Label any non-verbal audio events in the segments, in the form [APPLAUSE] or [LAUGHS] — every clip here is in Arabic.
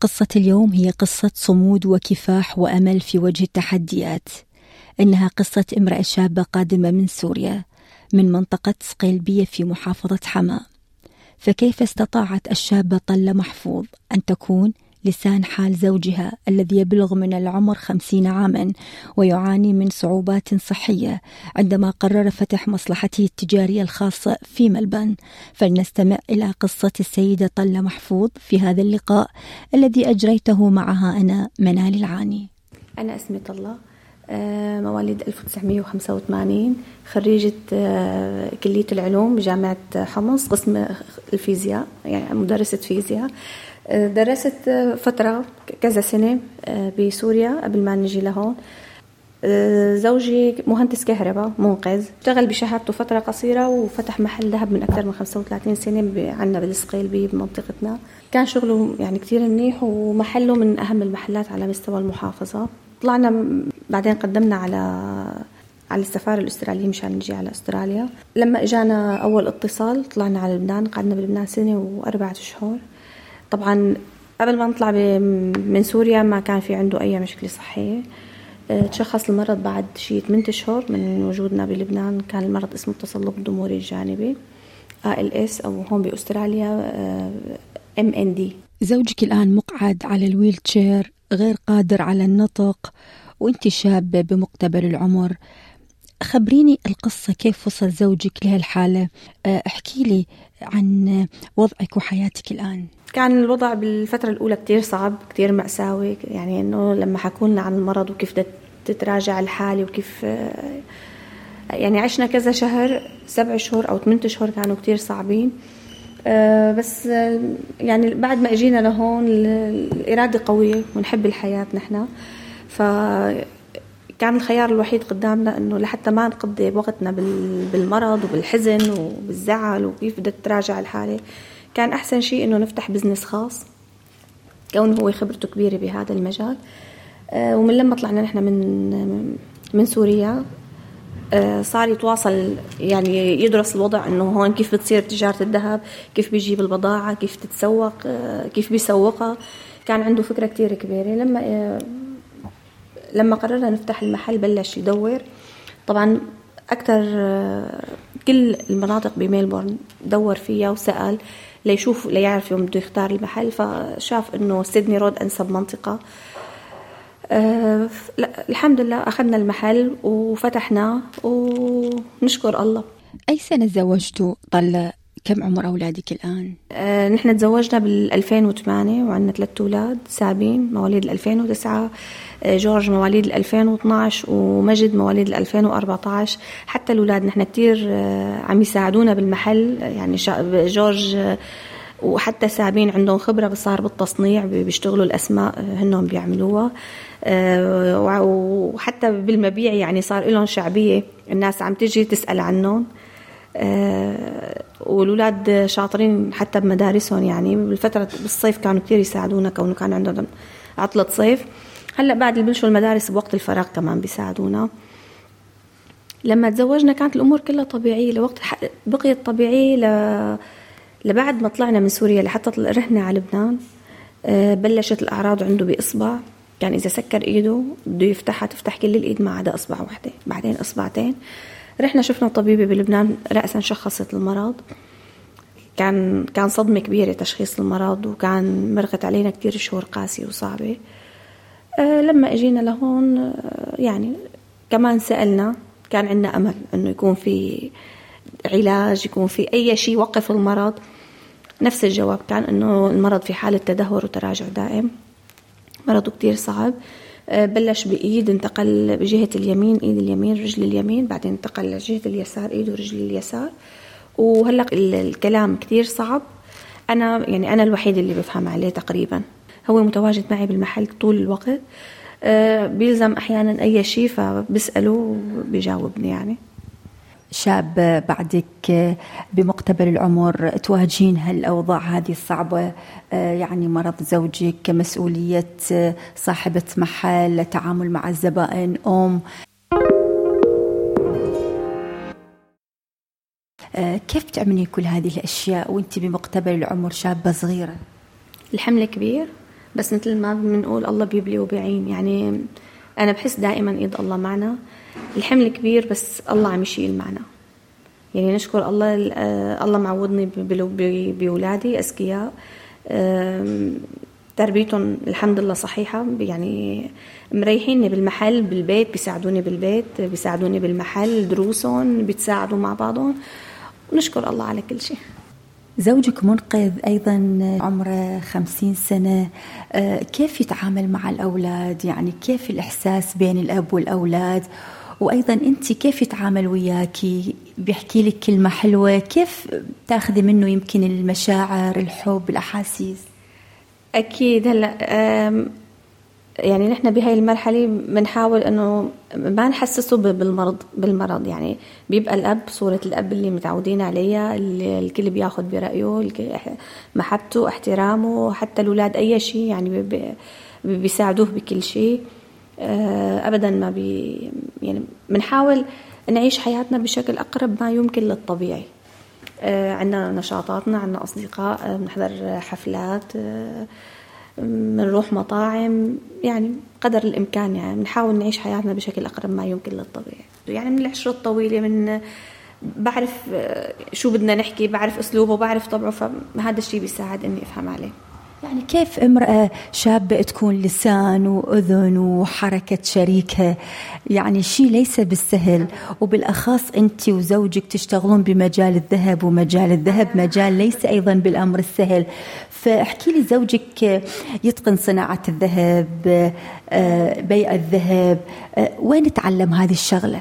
قصة اليوم هي قصة صمود وكفاح وأمل في وجه التحديات. إنها قصة امرأة شابة قادمة من سوريا من منطقة سقيلبية في محافظة حماة فكيف استطاعت الشابة طلة محفوظ أن تكون لسان حال زوجها الذي يبلغ من العمر خمسين عاما ويعاني من صعوبات صحية عندما قرر فتح مصلحته التجارية الخاصة في ملبن. فلنستمع إلى قصة السيدة طلة محفوظ في هذا اللقاء الذي أجريته معها أنا منال العاني. أنا اسمي طلة آه، مواليد 1985 خريجة آه، كلية العلوم بجامعة حمص قسم الفيزياء يعني مدرسة فيزياء. درست فترة كذا سنة آه، بسوريا قبل ما نجي لهون. آه، زوجي مهندس كهرباء منقذ. اشتغل بشهادته فترة قصيرة وفتح محل ذهب من أكثر من 35 سنة عندنا بالسقيل بمنطقتنا. كان شغله يعني كتير منيح ومحله من أهم المحلات على مستوى المحافظة. طلعنا بعدين قدمنا على على السفارة الأسترالية مشان نجي على أستراليا. لما إجانا أول اتصال طلعنا على لبنان قعدنا بلبنان سنة وأربعة أشهر. طبعا قبل ما نطلع من سوريا ما كان في عنده أي مشكلة صحية. آه، تشخص المرض بعد شيء 8 أشهر من وجودنا بلبنان. كان المرض اسمه التصلب الضموري الجانبي ALS أو هون بأستراليا إم إن دي. زوجك الآن مقعد على الويل غير قادر على النطق وانت شابة بمقتبل العمر. خبريني القصة كيف وصل زوجك لهالحالة. آه، احكي لي عن وضعك وحياتك الآن. كان الوضع بالفترة الأولى كتير صعب كتير مأساوي يعني إنه لما حكوا لنا عن المرض وكيف تتراجع الحالة وكيف يعني عشنا كذا شهر سبع شهور أو ثمانية شهور كانوا كتير صعبين. آه، بس يعني بعد ما إجينا لهون الإرادة قوية ونحب الحياة نحن. ف كان الخيار الوحيد قدامنا إنه لحتى ما نقضي وقتنا بالمرض وبالحزن وبالزعل وكيف بدها تراجع الحالة. كان أحسن شيء إنه نفتح بزنس خاص. كونه هو خبرته كبيرة بهذا المجال. آه، ومن لما طلعنا نحن من من سوريا آه، صار يتواصل يعني يدرس الوضع إنه هون كيف بتصير تجارة الذهب كيف بيجيب البضاعة كيف تتسوق آه، كيف بيسوقها. كان عنده فكرة كتير كبيرة. لما لما قررنا نفتح المحل بلش يدور. طبعا أكثر كل المناطق بميلبورن دور فيها وسأل ليشوف ليعرف يوم بده يختار المحل فشاف إنه سيدني رود أنسب منطقة. أه الحمد لله أخذنا المحل وفتحناه ونشكر الله. أي سنة تزوجتوا طلة؟ كم عمر أولادك الآن؟ أه نحن تزوجنا بال 2008 وعندنا ثلاث أولاد سابين مواليد 2009 آه، جورج مواليد 2012 ومجد مواليد 2014 حتى الأولاد نحن كثير آه، عم يساعدونا بالمحل. يعني جورج آه، وحتى سابين عندهم خبرة صار بالتصنيع بيشتغلوا الأسماء هنهم بيعملوها. وحتى بالمبيع يعني صار لهم شعبية الناس عم تجي تسأل عنهم. والولاد شاطرين حتى بمدارسهم يعني. بالفترة بالصيف كانوا كثير يساعدونا كونه كان عندهم عطلة صيف. هلأ بعد اللي بلشوا المدارس بوقت الفراغ كمان بيساعدونا. لما تزوجنا كانت الأمور كلها طبيعية لوقت بقيت طبيعية ل... لبعد ما طلعنا من سوريا لحتى رحنا على لبنان. آه، بلشت الأعراض عنده بإصبع. كان إذا سكر إيده بده يفتحها تفتح كل الإيد ما عدا إصبع واحدة بعدين إصبعتين. رحنا شفنا طبيبه بلبنان راسا شخصت المرض. كان كان صدمة كبيرة تشخيص المرض وكان مرقت علينا كثير شهور قاسية وصعبة. آه، لما إجينا لهون آه، يعني كمان سألنا كان عندنا أمل إنه يكون في علاج يكون في أي شيء يوقف المرض. نفس الجواب كان إنه المرض في حالة تدهور وتراجع دائم. مرضه كتير صعب. بلش بإيد انتقل بجهة اليمين إيد اليمين رجل اليمين بعدين انتقل لجهة اليسار إيد ورجل اليسار. وهلأ الكلام كتير صعب. أنا يعني أنا الوحيد اللي بفهم عليه تقريبا. هو متواجد معي بالمحل طول الوقت. آه، بيلزم أحيانا أي شيء فبسأله بيجاوبني يعني. شاب بعدك بمقتبل العمر تواجهين هالأوضاع هذه الصعبة يعني مرض زوجك مسؤولية صاحبة محل تعامل مع الزبائن أم. كيف تعملين كل هذه الأشياء وأنت بمقتبل العمر شابة صغيرة؟ الحمل كبير بس مثل ما بنقول الله بيبلي وبيعين. يعني أنا بحس دائما إيد الله معنا. الحمل كبير بس الله عم يشيل معنا. يعني نشكر الله الله معوضني بأولادي أذكياء تربيتهم الحمد لله صحيحة. يعني مريحيني بالمحل بالبيت بيساعدوني بالبيت بيساعدوني بالمحل دروسهم بيتساعدوا مع بعضهم. ونشكر الله على كل شيء. زوجك منقذ أيضا عمره خمسين سنة. آه، كيف يتعامل مع الأولاد؟ يعني كيف الإحساس بين الأب والأولاد؟ وأيضا أنت كيف يتعامل وياكي بيحكي لك كلمة حلوة. كيف تاخذي منه يمكن المشاعر الحب الأحاسيس؟ أكيد. هلا يعني نحن بهاي المرحلة بنحاول إنه ما نحسسه بالمرض بالمرض. يعني بيبقى الأب صورة الأب اللي متعودين عليها اللي الكل بياخذ برأيه محبته احترامه حتى الأولاد أي شيء يعني بيساعدوه بكل شيء. آه، ابدا ما بي يعني بنحاول نعيش حياتنا بشكل أقرب ما يمكن للطبيعي. آه، عندنا نشاطاتنا عندنا أصدقاء آه، بنحضر حفلات بنروح مطاعم يعني قدر الإمكان يعني بنحاول نعيش حياتنا بشكل أقرب ما يمكن للطبيعي. يعني من العشرة الطويلة من بعرف شو بدنا نحكي بعرف أسلوبه بعرف طبعه فهذا الشيء بيساعد إني أفهم عليه. يعني كيف امرأة شابة تكون لسان وأذن وحركة شريكها يعني شيء ليس بالسهل. وبالأخص أنت وزوجك تشتغلون بمجال الذهب ومجال الذهب مجال ليس أيضا بالأمر السهل. فاحكي لي زوجك يتقن صناعة الذهب آه، بيع الذهب آه، وين تعلم هذه الشغلة؟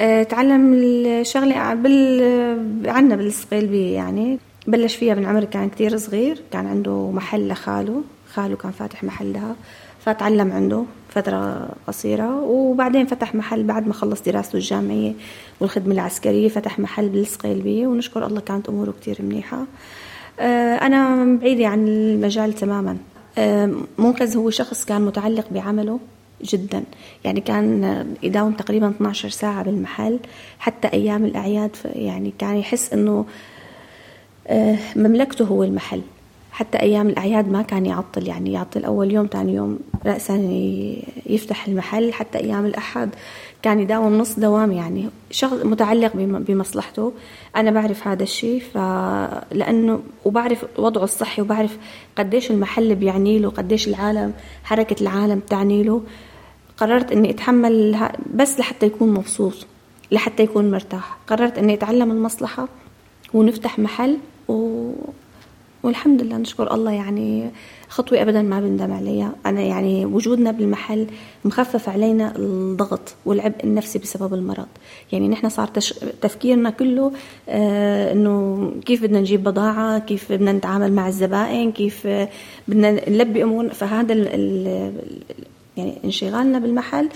آه، تعلم الشغلة بال... بالسقيل يعني. بلش فيها من عمر كان كتير صغير كان عنده محل لخاله خاله كان فاتح محل لها فتعلم عنده فترة قصيرة وبعدين فتح محل بعد ما خلص دراسته الجامعية والخدمة العسكرية فتح محل بالسقيلبية ونشكر الله كانت أموره كتير منيحة. آه، أنا بعيدة عن المجال تماما. آه، منقذ هو شخص كان متعلق بعمله جدا. يعني كان يداوم تقريبا 12 ساعة بالمحل حتى أيام الأعياد يعني كان يحس أنه مملكته هو المحل. حتى أيام الأعياد ما كان يعطل يعني يعطل أول يوم ثاني يوم رأسا يفتح المحل. حتى أيام الأحد كان يداوم نص دوام يعني شغل متعلق بمصلحته. أنا بعرف هذا الشيء فلأنه وبعرف وضعه الصحي وبعرف قديش المحل بيعني له قديش العالم حركة العالم تعني له. قررت إني أتحمل بس لحتى يكون مبسوط لحتى يكون مرتاح. قررت إني أتعلم المصلحة ونفتح محل. و... والحمد لله نشكر الله يعني خطوة أبدا ما بندم عليها. أنا يعني وجودنا بالمحل مخفف علينا الضغط والعبء النفسي بسبب المرض. يعني نحن صار تش... تفكيرنا كله آه إنه كيف بدنا نجيب بضاعة كيف بدنا نتعامل مع الزبائن كيف بدنا نلبي أمور. فهذا ال... ال... يعني انشغالنا بالمحل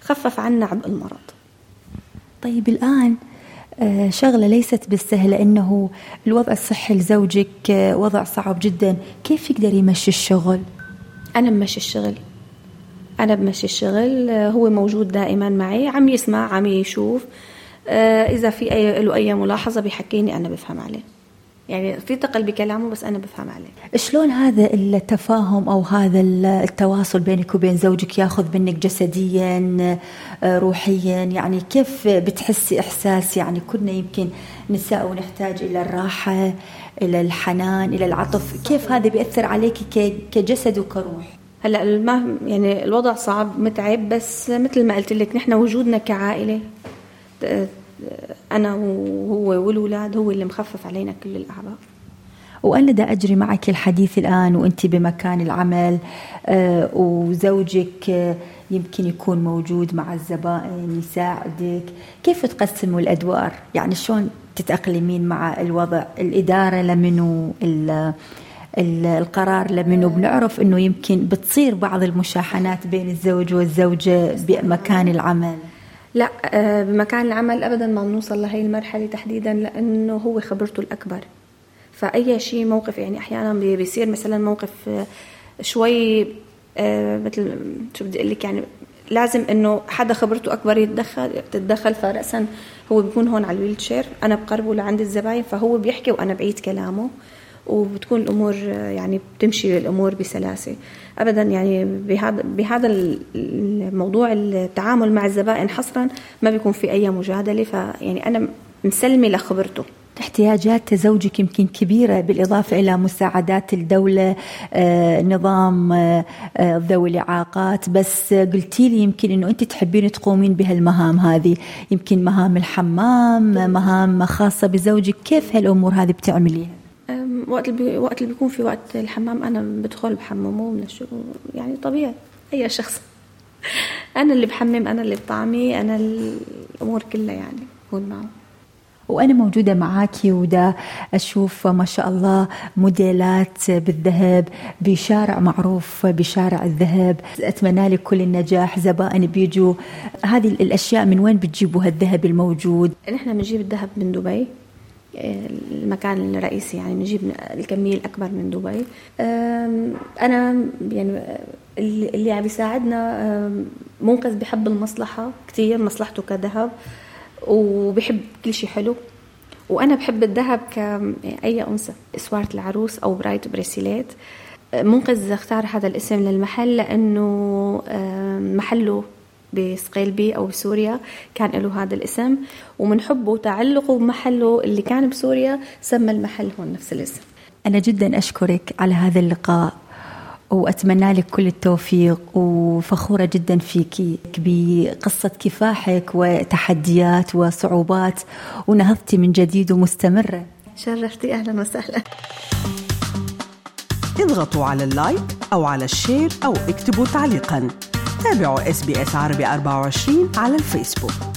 خفف عنا عبء المرض. طيب الآن شغلة ليست بالسهلة إنه الوضع الصحي لزوجك آه، وضع صعب جدا. كيف يقدر يمشي الشغل؟ أنا بمشي الشغل. أنا بمشي الشغل. آه، هو موجود دائما معي. عم يسمع عم يشوف. إذا في أي له أي ملاحظة بيحكيني أنا بفهم عليه. يعني في ثقل بكلامه بس أنا بفهم عليه. شلون هذا التفاهم أو هذا التواصل بينك وبين زوجك ياخذ منك جسديا آه، روحيا؟ يعني كيف بتحسي إحساس؟ يعني كنا يمكن نساء ونحتاج إلى الراحة إلى الحنان إلى العطف. كيف هذا بيأثر عليك كجسد وكروح؟ هلأ ما يعني الوضع صعب متعب بس مثل ما قلت لك نحن وجودنا كعائلة أنا وهو والأولاد هو اللي مخفف علينا كل الأعباء دا أجري معك الحديث الآن وأنت بمكان العمل آه، وزوجك آه، يمكن يكون موجود مع الزبائن يساعدك. كيف تقسموا الأدوار؟ يعني شلون تتأقلمين مع الوضع؟ الإدارة لمنو؟ القرار لمنه بنعرف أنه يمكن بتصير بعض المشاحنات بين الزوج والزوجة بمكان العمل. لا آه، بمكان العمل ابدا ما بنوصل لهي المرحلة تحديدا لأنه هو خبرته الأكبر. فأي شيء موقف يعني أحيانا بيصير مثلا موقف آه، شوي آه، مثل شو بدي أقول لك يعني لازم إنه حدا خبرته أكبر يتدخل تتدخل فراس هو بيكون هون على ال wheelchair أنا بقربه لعند الزباين فهو بيحكي وأنا بعيد كلامه. وبتكون الأمور يعني بتمشي الأمور بسلاسة. ابدا يعني بهذا بهذا الموضوع التعامل مع الزبائن حصرا ما بيكون في أي مجادلة. فيعني أنا مسلمة لخبرته. احتياجات زوجك يمكن كبيرة بالإضافة إلى مساعدات الدولة آه، نظام آه، آه، ذوي الإعاقات. بس قلتي لي يمكن أنه أنت تحبين تقومين بهالمهام هذه. يمكن مهام الحمام مهام خاصة بزوجك. كيف هالأمور هذه بتعمليها؟ وقت اللي وقت اللي بيكون في وقت الحمام أنا بدخل بحممه من الشو يعني طبيعي أي شخص. [LAUGHS] أنا اللي بحمم أنا اللي بطعمي أنا الأمور كلها يعني بكون معه. وأنا موجودة معاكي ودا أشوف ما شاء الله موديلات بالذهب بشارع معروف بشارع الذهب. أتمنى لك كل النجاح زبائن بيجوا. هذه الأشياء من وين بتجيبوا هالذهب الموجود؟ نحن بنجيب الذهب من دبي. المكان الرئيسي يعني بنجيب الكمية الأكبر من دبي. أنا يعني اللي عم بيساعدنا منقذ بحب المصلحة كتير مصلحته كذهب وبحب كل شيء حلو. وأنا بحب الذهب كاي أنثى إسوارة العروس أو bride bracelet منقذ اختار هذا الاسم للمحل لأنه محله بصقيلبي أو بسوريا كان له هذا الاسم. ومن حبه وتعلقه بمحله اللي كان بسوريا سمى المحل هون نفس الاسم. أنا جدا أشكرك على هذا اللقاء وأتمنى لك كل التوفيق وفخورة جدا فيك بقصة كفاحك وتحديات وصعوبات ونهضتي من جديد ومستمرة. شرفتي أهلا وسهلا. اضغطوا على ال like أو على ال share أو اكتبوا تعليقا. تابعوا إس عربي 24 على الفيسبوك.